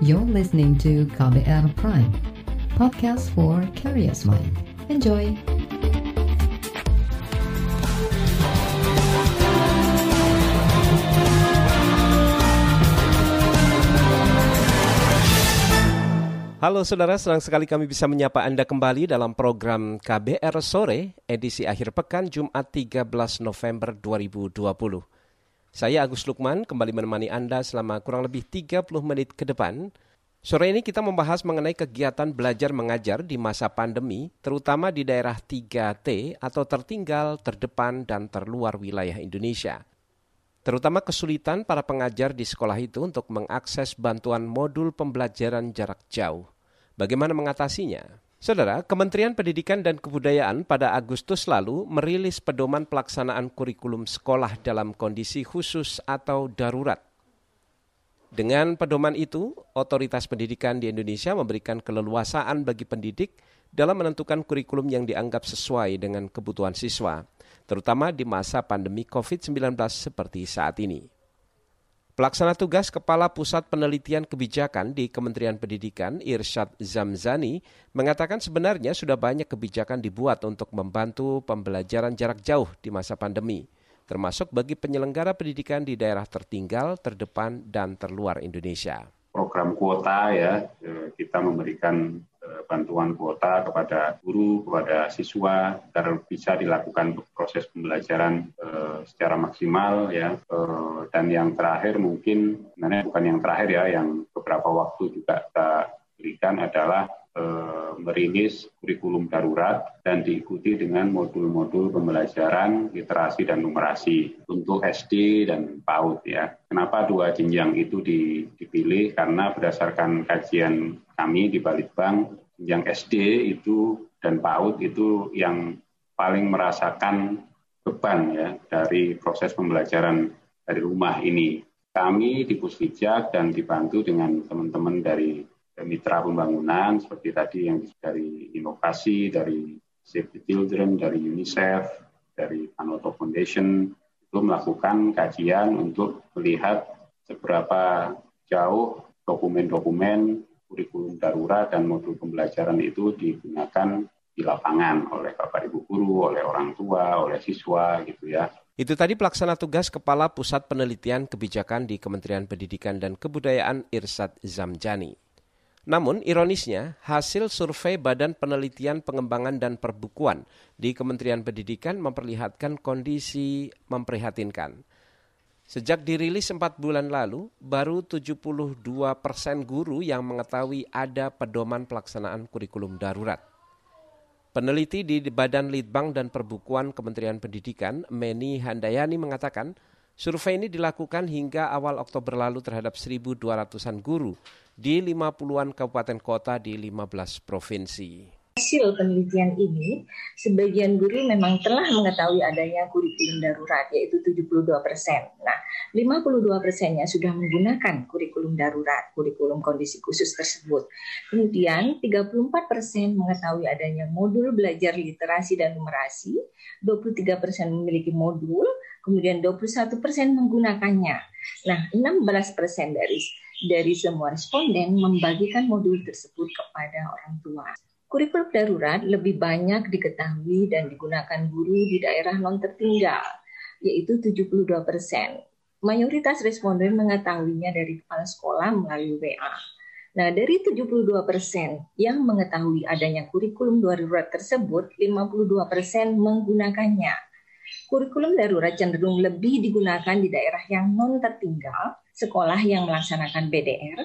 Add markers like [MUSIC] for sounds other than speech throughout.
You're listening to KBR Prime, podcast for curious mind. Enjoy! Halo saudara, senang sekali kami bisa menyapa Anda kembali dalam program KBR Sore, edisi akhir pekan Jumat 13 November 2020. Saya Agus Lukman kembali menemani Anda selama kurang lebih 30 menit ke depan. Sore ini kita membahas mengenai kegiatan belajar mengajar di masa pandemi, terutama di daerah 3T atau tertinggal, terdepan, dan terluar wilayah Indonesia terutama kesulitan para pengajar di sekolah itu untuk mengakses bantuan modul pembelajaran jarak jauh. Bagaimana mengatasinya? Saudara, Kementerian Pendidikan dan Kebudayaan pada Agustus lalu merilis pedoman pelaksanaan kurikulum sekolah dalam kondisi khusus atau darurat. Dengan pedoman itu, otoritas pendidikan di Indonesia memberikan keleluasaan bagi pendidik dalam menentukan kurikulum yang dianggap sesuai dengan kebutuhan siswa terutama di masa pandemi COVID-19 seperti saat ini. Pelaksana tugas Kepala Pusat Penelitian Kebijakan di Kementerian Pendidikan, Irsyad Zamzani, mengatakan sebenarnya sudah banyak kebijakan dibuat untuk membantu pembelajaran jarak jauh di masa pandemi, termasuk bagi penyelenggara pendidikan di daerah tertinggal, terdepan, dan terluar Indonesia. Program kuota ya, kita memberikan bantuan kuota kepada guru, kepada siswa agar bisa dilakukan proses pembelajaran uh, secara maksimal ya. Uh, dan yang terakhir mungkin sebenarnya bukan yang terakhir ya, yang beberapa waktu juga kita berikan adalah uh, merilis kurikulum darurat dan diikuti dengan modul-modul pembelajaran literasi dan numerasi untuk SD dan PAUD ya. Kenapa dua jenjang itu dipilih? Karena berdasarkan kajian kami di Balitbank yang SD itu dan PAUD itu yang paling merasakan beban ya dari proses pembelajaran dari rumah ini. Kami di Puswijak dan dibantu dengan teman-teman dari mitra pembangunan seperti tadi yang dari inovasi, dari Save the Children, dari UNICEF, dari Panoto Foundation itu melakukan kajian untuk melihat seberapa jauh dokumen-dokumen kurikulum darurat dan modul pembelajaran itu digunakan di lapangan oleh Bapak Ibu guru, oleh orang tua, oleh siswa gitu ya. Itu tadi pelaksana tugas Kepala Pusat Penelitian Kebijakan di Kementerian Pendidikan dan Kebudayaan Irsad Zamjani. Namun, ironisnya, hasil survei Badan Penelitian Pengembangan dan Perbukuan di Kementerian Pendidikan memperlihatkan kondisi memprihatinkan. Sejak dirilis empat bulan lalu, baru 72 persen guru yang mengetahui ada pedoman pelaksanaan kurikulum darurat. Peneliti di Badan Litbang dan Perbukuan Kementerian Pendidikan, Meni Handayani mengatakan, survei ini dilakukan hingga awal Oktober lalu terhadap 1.200-an guru di 50-an kabupaten kota di 15 provinsi hasil penelitian ini, sebagian guru memang telah mengetahui adanya kurikulum darurat, yaitu 72 persen. Nah, 52 persennya sudah menggunakan kurikulum darurat, kurikulum kondisi khusus tersebut. Kemudian, 34 persen mengetahui adanya modul belajar literasi dan numerasi, 23 persen memiliki modul, kemudian 21 persen menggunakannya. Nah, 16 persen dari dari semua responden membagikan modul tersebut kepada orang tua. Kurikulum darurat lebih banyak diketahui dan digunakan guru di daerah non tertinggal, yaitu 72 persen. Mayoritas responden mengetahuinya dari kepala sekolah melalui WA. Nah, dari 72 persen yang mengetahui adanya kurikulum darurat tersebut, 52 persen menggunakannya. Kurikulum darurat cenderung lebih digunakan di daerah yang non tertinggal, sekolah yang melaksanakan BDR,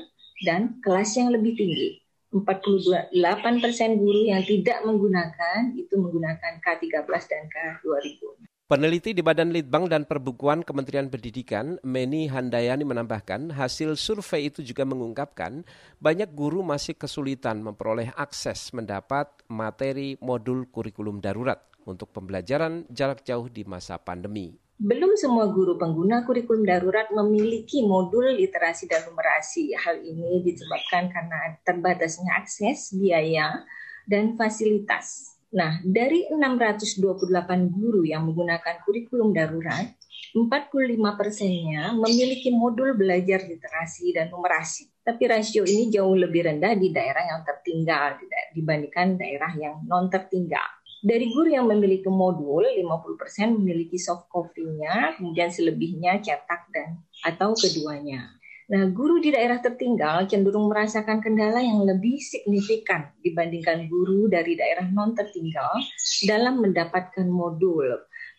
dan kelas yang lebih tinggi. 48 persen guru yang tidak menggunakan itu menggunakan K13 dan K2000. Peneliti di Badan Litbang dan Perbukuan Kementerian Pendidikan, Meni Handayani menambahkan, hasil survei itu juga mengungkapkan banyak guru masih kesulitan memperoleh akses mendapat materi modul kurikulum darurat untuk pembelajaran jarak jauh di masa pandemi. Belum semua guru pengguna kurikulum darurat memiliki modul literasi dan numerasi. Hal ini disebabkan karena terbatasnya akses, biaya, dan fasilitas. Nah, dari 628 guru yang menggunakan kurikulum darurat, 45 persennya memiliki modul belajar literasi dan numerasi. Tapi rasio ini jauh lebih rendah di daerah yang tertinggal dibandingkan daerah yang non tertinggal. Dari guru yang memiliki modul, 50% memiliki soft copy-nya, kemudian selebihnya cetak dan atau keduanya. Nah, guru di daerah tertinggal cenderung merasakan kendala yang lebih signifikan dibandingkan guru dari daerah non tertinggal dalam mendapatkan modul.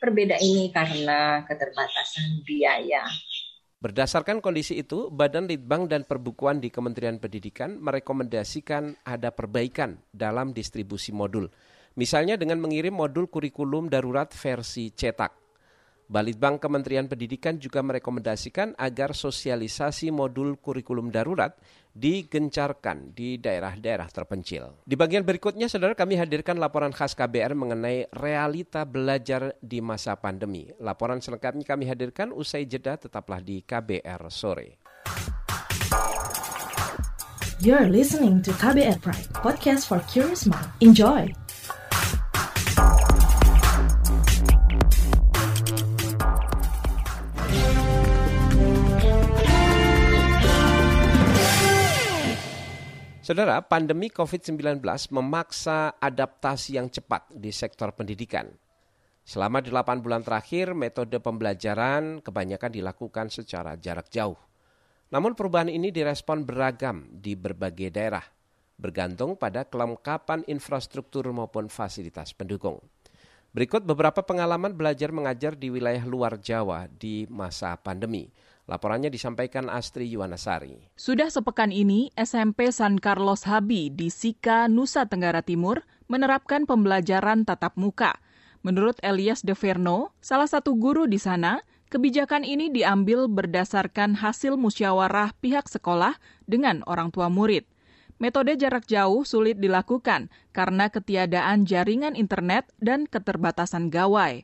Berbeda ini karena keterbatasan biaya. Berdasarkan kondisi itu, Badan Litbang dan Perbukuan di Kementerian Pendidikan merekomendasikan ada perbaikan dalam distribusi modul. Misalnya dengan mengirim modul kurikulum darurat versi cetak. Balitbang Kementerian Pendidikan juga merekomendasikan agar sosialisasi modul kurikulum darurat digencarkan di daerah-daerah terpencil. Di bagian berikutnya, saudara kami hadirkan laporan khas KBR mengenai realita belajar di masa pandemi. Laporan selengkapnya kami hadirkan usai jeda tetaplah di KBR sore. You're listening to KBR Pride, podcast for curious mind. Enjoy! Saudara, pandemi COVID-19 memaksa adaptasi yang cepat di sektor pendidikan. Selama 8 bulan terakhir, metode pembelajaran kebanyakan dilakukan secara jarak jauh. Namun perubahan ini direspon beragam di berbagai daerah, bergantung pada kelengkapan infrastruktur maupun fasilitas pendukung. Berikut beberapa pengalaman belajar mengajar di wilayah luar Jawa di masa pandemi. Laporannya disampaikan Astri Yuwanasari. Sudah sepekan ini, SMP San Carlos Habi di Sika, Nusa Tenggara Timur menerapkan pembelajaran tatap muka. Menurut Elias De Verno, salah satu guru di sana, kebijakan ini diambil berdasarkan hasil musyawarah pihak sekolah dengan orang tua murid. Metode jarak jauh sulit dilakukan karena ketiadaan jaringan internet dan keterbatasan gawai.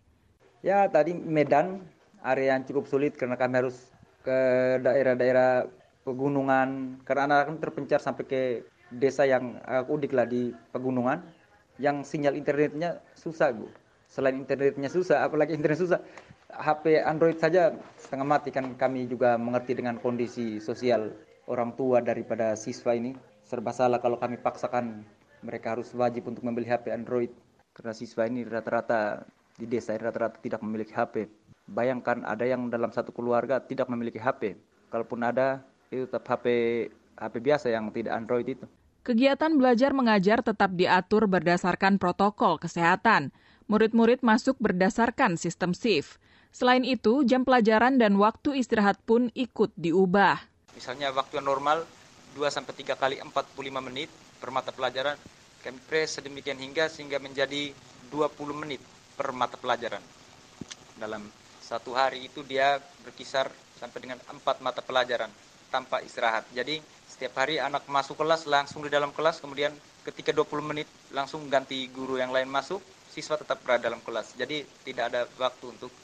Ya, tadi Medan area yang cukup sulit karena kami harus ke daerah-daerah pegunungan karena anak anak terpencar sampai ke desa yang uh, udik lah di pegunungan yang sinyal internetnya susah bu. Selain internetnya susah apalagi internet susah HP Android saja setengah mati kan kami juga mengerti dengan kondisi sosial orang tua daripada siswa ini. Serba salah kalau kami paksakan mereka harus wajib untuk membeli HP Android karena siswa ini rata-rata di desa rata-rata tidak memiliki HP Bayangkan ada yang dalam satu keluarga tidak memiliki HP. Kalaupun ada, itu tetap HP HP biasa yang tidak Android itu. Kegiatan belajar mengajar tetap diatur berdasarkan protokol kesehatan. Murid-murid masuk berdasarkan sistem shift. Selain itu, jam pelajaran dan waktu istirahat pun ikut diubah. Misalnya waktu yang normal 2 sampai 3 kali 45 menit per mata pelajaran, kami press sedemikian hingga sehingga menjadi 20 menit per mata pelajaran. Dalam satu hari itu dia berkisar sampai dengan empat mata pelajaran tanpa istirahat. Jadi setiap hari anak masuk kelas langsung di dalam kelas, kemudian ketika 20 menit langsung ganti guru yang lain masuk, siswa tetap berada dalam kelas. Jadi tidak ada waktu untuk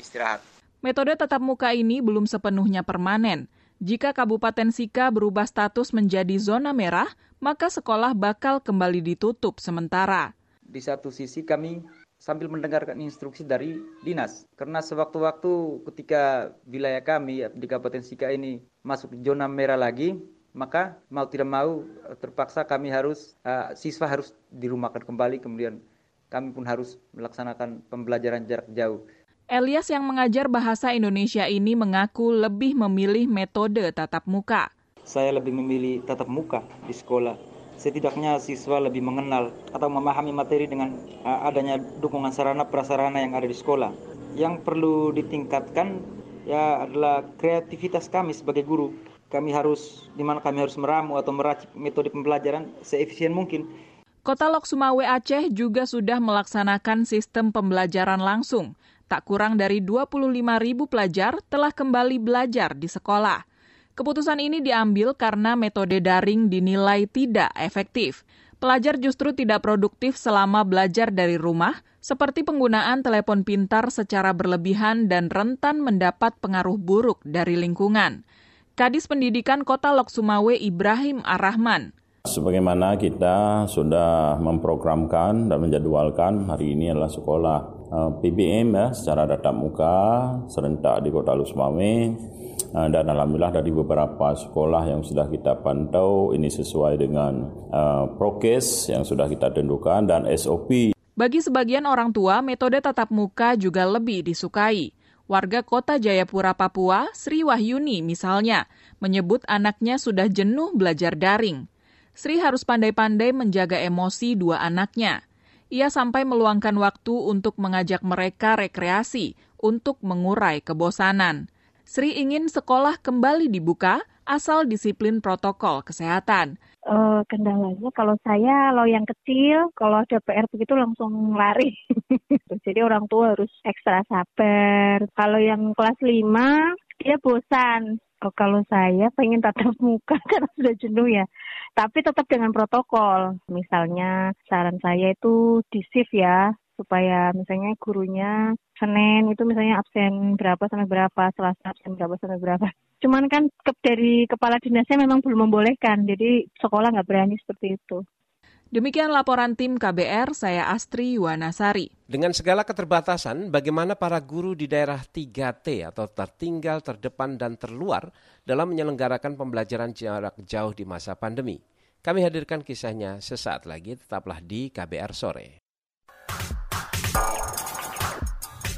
istirahat. Metode tatap muka ini belum sepenuhnya permanen. Jika Kabupaten Sika berubah status menjadi zona merah, maka sekolah bakal kembali ditutup sementara. Di satu sisi kami sambil mendengarkan instruksi dari dinas. Karena sewaktu-waktu ketika wilayah kami di Kabupaten Sika ini masuk zona merah lagi, maka mau tidak mau terpaksa kami harus uh, siswa harus dirumahkan kembali kemudian kami pun harus melaksanakan pembelajaran jarak jauh. Elias yang mengajar bahasa Indonesia ini mengaku lebih memilih metode tatap muka. Saya lebih memilih tatap muka di sekolah setidaknya siswa lebih mengenal atau memahami materi dengan uh, adanya dukungan sarana prasarana yang ada di sekolah. Yang perlu ditingkatkan ya adalah kreativitas kami sebagai guru. Kami harus di mana kami harus meramu atau meracik metode pembelajaran seefisien mungkin. Kota Lok Sumawe Aceh juga sudah melaksanakan sistem pembelajaran langsung. Tak kurang dari 25 ribu pelajar telah kembali belajar di sekolah. Keputusan ini diambil karena metode daring dinilai tidak efektif. Pelajar justru tidak produktif selama belajar dari rumah, seperti penggunaan telepon pintar secara berlebihan dan rentan mendapat pengaruh buruk dari lingkungan. Kadis Pendidikan Kota Lok Sumawe Ibrahim Arrahman. Sebagaimana kita sudah memprogramkan dan menjadwalkan hari ini adalah sekolah uh, PBM ya secara tatap muka serentak di Kota Lusmame uh, dan alhamdulillah dari beberapa sekolah yang sudah kita pantau ini sesuai dengan uh, prokes yang sudah kita tentukan dan SOP. Bagi sebagian orang tua, metode tatap muka juga lebih disukai. Warga kota Jayapura, Papua, Sri Wahyuni misalnya, menyebut anaknya sudah jenuh belajar daring. Sri harus pandai-pandai menjaga emosi dua anaknya. Ia sampai meluangkan waktu untuk mengajak mereka rekreasi untuk mengurai kebosanan. Sri ingin sekolah kembali dibuka asal disiplin protokol kesehatan. Uh, kendalanya kalau saya, kalau yang kecil, kalau ada PR begitu langsung lari. [LAUGHS] Jadi orang tua harus ekstra sabar. Kalau yang kelas 5, dia bosan. Oh, kalau saya pengen tatap muka [LAUGHS] karena sudah jenuh ya. Tapi tetap dengan protokol. Misalnya saran saya itu di shift ya supaya misalnya gurunya Senin itu misalnya absen berapa sampai berapa, Selasa absen berapa sampai berapa. Cuman kan ke, dari kepala dinasnya memang belum membolehkan, jadi sekolah nggak berani seperti itu. Demikian laporan tim KBR, saya Astri Yuwanasari. Dengan segala keterbatasan, bagaimana para guru di daerah 3T atau tertinggal, terdepan, dan terluar dalam menyelenggarakan pembelajaran jarak jauh di masa pandemi? Kami hadirkan kisahnya sesaat lagi, tetaplah di KBR Sore.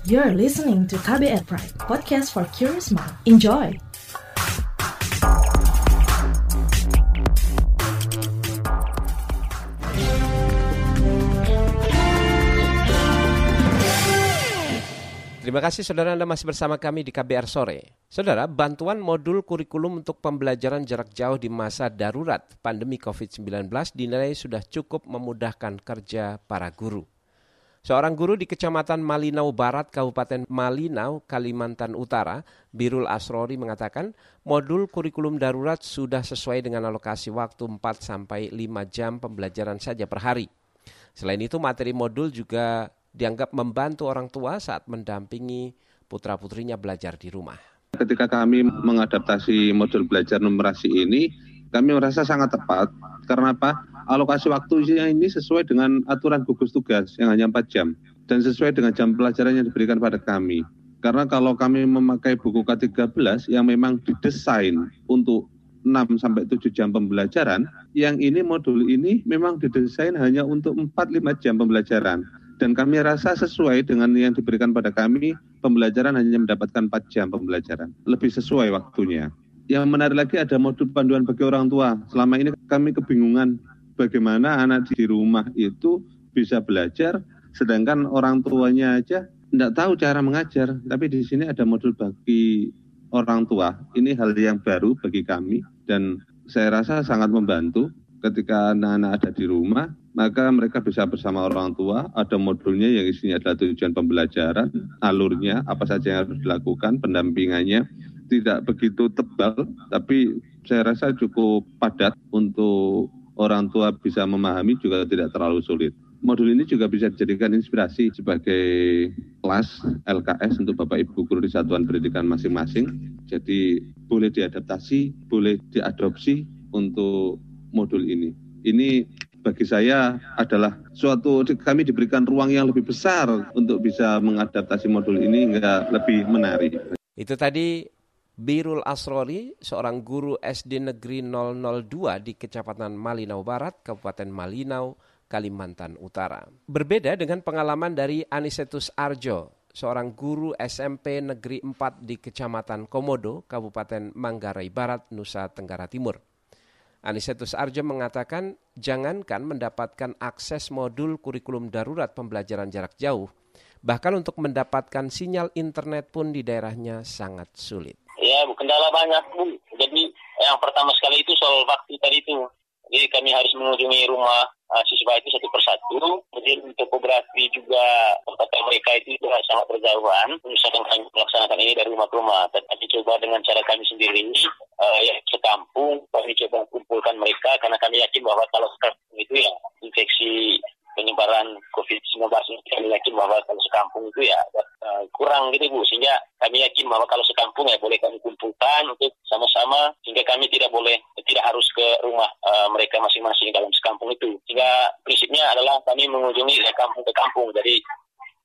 You're listening to KBR Pride, podcast for curious mind. Enjoy! Terima kasih saudara Anda masih bersama kami di KBR Sore. Saudara, bantuan modul kurikulum untuk pembelajaran jarak jauh di masa darurat pandemi COVID-19 dinilai sudah cukup memudahkan kerja para guru. Seorang guru di Kecamatan Malinau Barat, Kabupaten Malinau, Kalimantan Utara, Birul Asrori mengatakan modul kurikulum darurat sudah sesuai dengan alokasi waktu 4 sampai 5 jam pembelajaran saja per hari. Selain itu materi modul juga dianggap membantu orang tua saat mendampingi putra-putrinya belajar di rumah. Ketika kami mengadaptasi modul belajar numerasi ini, kami merasa sangat tepat. Karena apa? Alokasi waktunya ini sesuai dengan aturan gugus tugas yang hanya 4 jam. Dan sesuai dengan jam pelajaran yang diberikan pada kami. Karena kalau kami memakai buku K13 yang memang didesain untuk 6 sampai 7 jam pembelajaran, yang ini modul ini memang didesain hanya untuk 4-5 jam pembelajaran dan kami rasa sesuai dengan yang diberikan pada kami, pembelajaran hanya mendapatkan 4 jam pembelajaran. Lebih sesuai waktunya. Yang menarik lagi ada modul panduan bagi orang tua. Selama ini kami kebingungan bagaimana anak di rumah itu bisa belajar, sedangkan orang tuanya aja tidak tahu cara mengajar. Tapi di sini ada modul bagi orang tua. Ini hal yang baru bagi kami dan saya rasa sangat membantu ketika anak-anak ada di rumah maka mereka bisa bersama orang tua, ada modulnya yang isinya adalah tujuan pembelajaran, alurnya, apa saja yang harus dilakukan, pendampingannya, tidak begitu tebal, tapi saya rasa cukup padat untuk orang tua bisa memahami juga tidak terlalu sulit. Modul ini juga bisa dijadikan inspirasi sebagai kelas LKS untuk Bapak Ibu guru di satuan pendidikan masing-masing. Jadi boleh diadaptasi, boleh diadopsi untuk modul ini. Ini bagi saya adalah suatu kami diberikan ruang yang lebih besar untuk bisa mengadaptasi modul ini hingga lebih menarik. Itu tadi Birul Asrori, seorang guru SD Negeri 002 di Kecamatan Malinau Barat, Kabupaten Malinau, Kalimantan Utara. Berbeda dengan pengalaman dari Anisetus Arjo, seorang guru SMP Negeri 4 di Kecamatan Komodo, Kabupaten Manggarai Barat, Nusa Tenggara Timur. Anisetus Arjo mengatakan jangankan mendapatkan akses modul kurikulum darurat pembelajaran jarak jauh, bahkan untuk mendapatkan sinyal internet pun di daerahnya sangat sulit. Ya, kendala banyak, Bu. Jadi yang pertama sekali itu soal waktu tadi itu. Jadi kami harus mengunjungi rumah uh, siswa itu satu persatu. Kemudian topografi juga tempat mereka itu juga sangat berjauhan. Misalkan kami melaksanakan ini dari rumah ke rumah. Kami coba dengan cara kami sendiri uh, ya sekampung kami coba kumpulkan mereka karena kami yakin bahwa kalau sekampung itu ya infeksi penyebaran COVID-19 kami yakin bahwa kalau sekampung itu ya uh, kurang gitu Bu sehingga kami yakin bahwa kalau sekampung ya boleh kami kumpulkan untuk sama-sama sehingga kami tidak boleh tidak harus ke rumah uh, mereka masing-masing dalam sekampung itu sehingga prinsipnya adalah kami mengunjungi dari kampung ke kampung jadi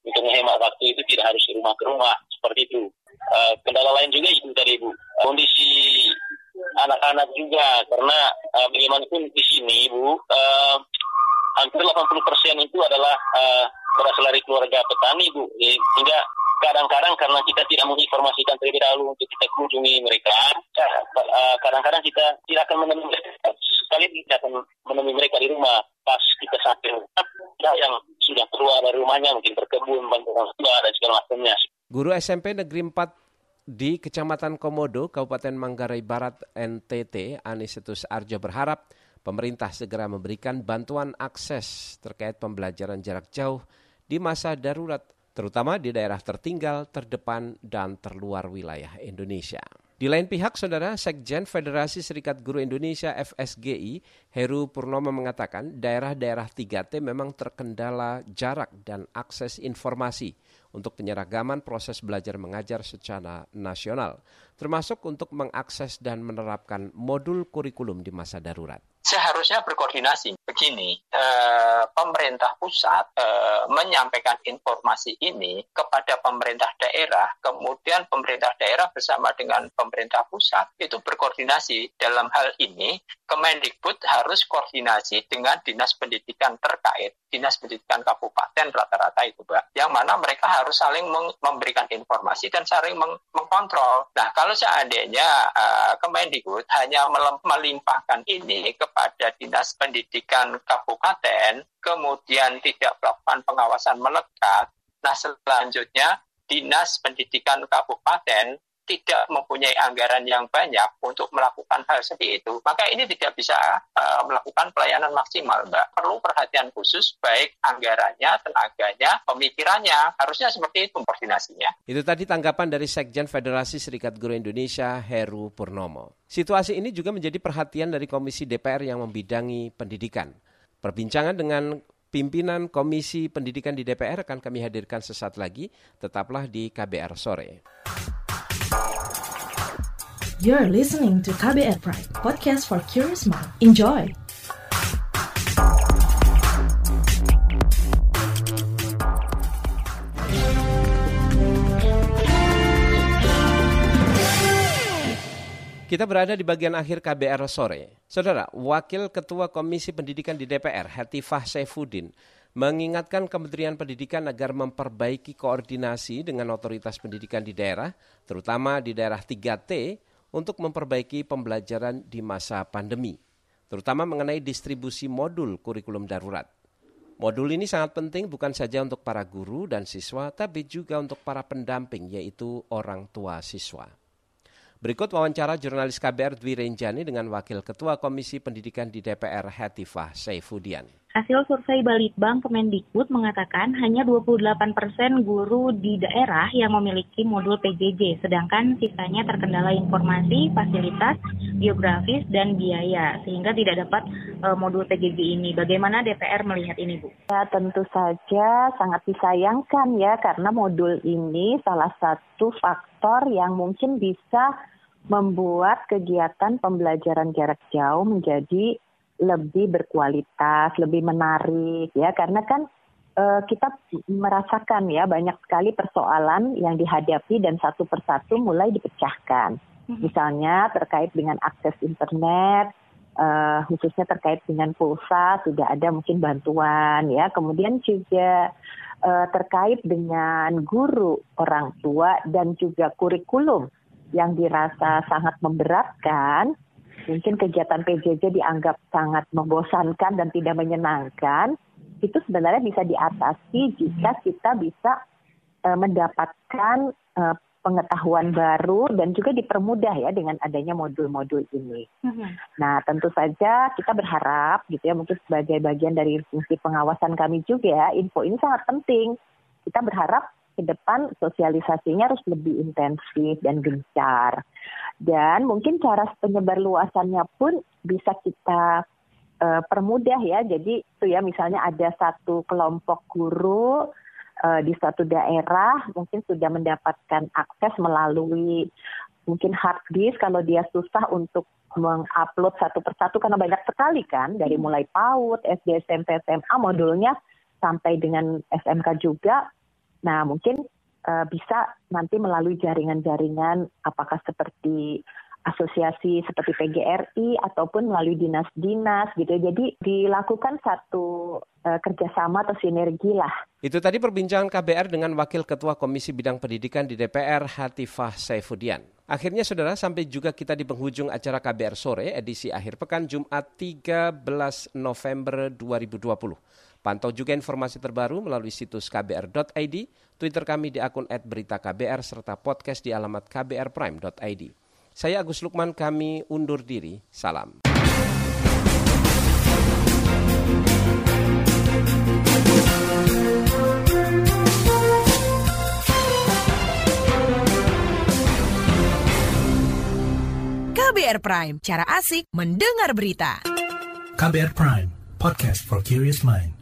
untuk menghemat waktu itu tidak harus rumah ke rumah seperti itu. Uh, kendala lain juga itu tadi Bu, kondisi anak-anak juga karena uh, bagaimanapun di sini Bu, uh, hampir 80 persen itu adalah uh, berasal dari keluarga petani Bu, sehingga kadang-kadang karena kita tidak menginformasikan terlebih dahulu untuk kita kunjungi mereka, kadang-kadang kita tidak akan menemui sekali tidak akan menemui mereka di rumah pas kita sampai rumah, yang sudah keluar dari rumahnya mungkin berkebun, bantu orang tua dan segala macamnya. Guru SMP Negeri 4 di Kecamatan Komodo, Kabupaten Manggarai Barat, NTT, Anisetus Arjo berharap pemerintah segera memberikan bantuan akses terkait pembelajaran jarak jauh di masa darurat, terutama di daerah tertinggal, terdepan, dan terluar wilayah Indonesia. Di lain pihak, Saudara Sekjen Federasi Serikat Guru Indonesia FSGI, Heru Purnomo mengatakan daerah-daerah 3T memang terkendala jarak dan akses informasi untuk penyeragaman proses belajar mengajar secara nasional, termasuk untuk mengakses dan menerapkan modul kurikulum di masa darurat seharusnya berkoordinasi. Begini, eh, pemerintah pusat eh, menyampaikan informasi ini kepada pemerintah daerah, kemudian pemerintah daerah bersama dengan pemerintah pusat itu berkoordinasi dalam hal ini. Kemendikbud harus koordinasi dengan dinas pendidikan terkait, dinas pendidikan kabupaten rata-rata itu, Mbak, yang mana mereka harus saling memberikan informasi dan saling meng mengkontrol. Nah, kalau seandainya uh, Kemendikbud hanya melimpahkan ini kepada kepada Dinas Pendidikan Kabupaten, kemudian tidak melakukan pengawasan melekat. Nah, selanjutnya Dinas Pendidikan Kabupaten tidak mempunyai anggaran yang banyak untuk melakukan hal seperti itu, maka ini tidak bisa uh, melakukan pelayanan maksimal, Mbak. Perlu perhatian khusus baik anggarannya, tenaganya, pemikirannya. Harusnya seperti itu koordinasinya. Itu tadi tanggapan dari Sekjen Federasi Serikat Guru Indonesia, Heru Purnomo. Situasi ini juga menjadi perhatian dari Komisi DPR yang membidangi pendidikan. Perbincangan dengan pimpinan Komisi Pendidikan di DPR akan kami hadirkan sesaat lagi. Tetaplah di KBR sore. You're listening to KBR Pride, podcast for curious mind. Enjoy! Kita berada di bagian akhir KBR sore. Saudara, Wakil Ketua Komisi Pendidikan di DPR, Hetifah Saifuddin, mengingatkan Kementerian Pendidikan agar memperbaiki koordinasi dengan otoritas pendidikan di daerah, terutama di daerah 3T, untuk memperbaiki pembelajaran di masa pandemi, terutama mengenai distribusi modul kurikulum darurat. Modul ini sangat penting bukan saja untuk para guru dan siswa, tapi juga untuk para pendamping, yaitu orang tua siswa. Berikut wawancara jurnalis KBR Dwi Renjani dengan Wakil Ketua Komisi Pendidikan di DPR Hatifah Saifudian. Hasil survei Balitbang Kemendikbud mengatakan hanya 28 persen guru di daerah yang memiliki modul PJJ, sedangkan sisanya terkendala informasi, fasilitas, geografis, dan biaya, sehingga tidak dapat uh, modul PJJ ini. Bagaimana DPR melihat ini, Bu? Ya, tentu saja sangat disayangkan ya, karena modul ini salah satu faktor yang mungkin bisa membuat kegiatan pembelajaran jarak jauh menjadi lebih berkualitas, lebih menarik ya karena kan uh, kita merasakan ya banyak sekali persoalan yang dihadapi dan satu persatu mulai dipecahkan. Hmm. Misalnya terkait dengan akses internet, uh, khususnya terkait dengan pulsa sudah ada mungkin bantuan ya. Kemudian juga uh, terkait dengan guru, orang tua dan juga kurikulum yang dirasa sangat memberatkan mungkin kegiatan PJJ dianggap sangat membosankan dan tidak menyenangkan, itu sebenarnya bisa diatasi jika kita bisa uh, mendapatkan uh, pengetahuan baru dan juga dipermudah ya dengan adanya modul-modul ini. Mm-hmm. Nah, tentu saja kita berharap gitu ya mungkin sebagai bagian dari fungsi pengawasan kami juga info ini sangat penting. Kita berharap ke depan sosialisasinya harus lebih intensif dan gencar. Dan mungkin cara penyebar luasannya pun bisa kita uh, permudah ya. Jadi itu ya misalnya ada satu kelompok guru uh, di suatu daerah mungkin sudah mendapatkan akses melalui mungkin hard disk kalau dia susah untuk mengupload satu persatu karena banyak sekali kan dari hmm. mulai PAUD, SD, SMP, SMA modulnya sampai dengan SMK juga Nah, mungkin uh, bisa nanti melalui jaringan-jaringan apakah seperti asosiasi seperti PGRI ataupun melalui dinas-dinas gitu. Jadi dilakukan satu uh, kerjasama atau sinergi lah. Itu tadi perbincangan KBR dengan Wakil Ketua Komisi Bidang Pendidikan di DPR Hatifah Saifudian. Akhirnya saudara sampai juga kita di penghujung acara KBR sore edisi akhir pekan Jumat 13 November 2020. Pantau juga informasi terbaru melalui situs kbr.id, Twitter kami di akun @beritaKBR serta podcast di alamat kbrprime.id. Saya Agus Lukman, kami undur diri. Salam. KBR Prime, cara asik mendengar berita. KBR Prime, podcast for curious mind.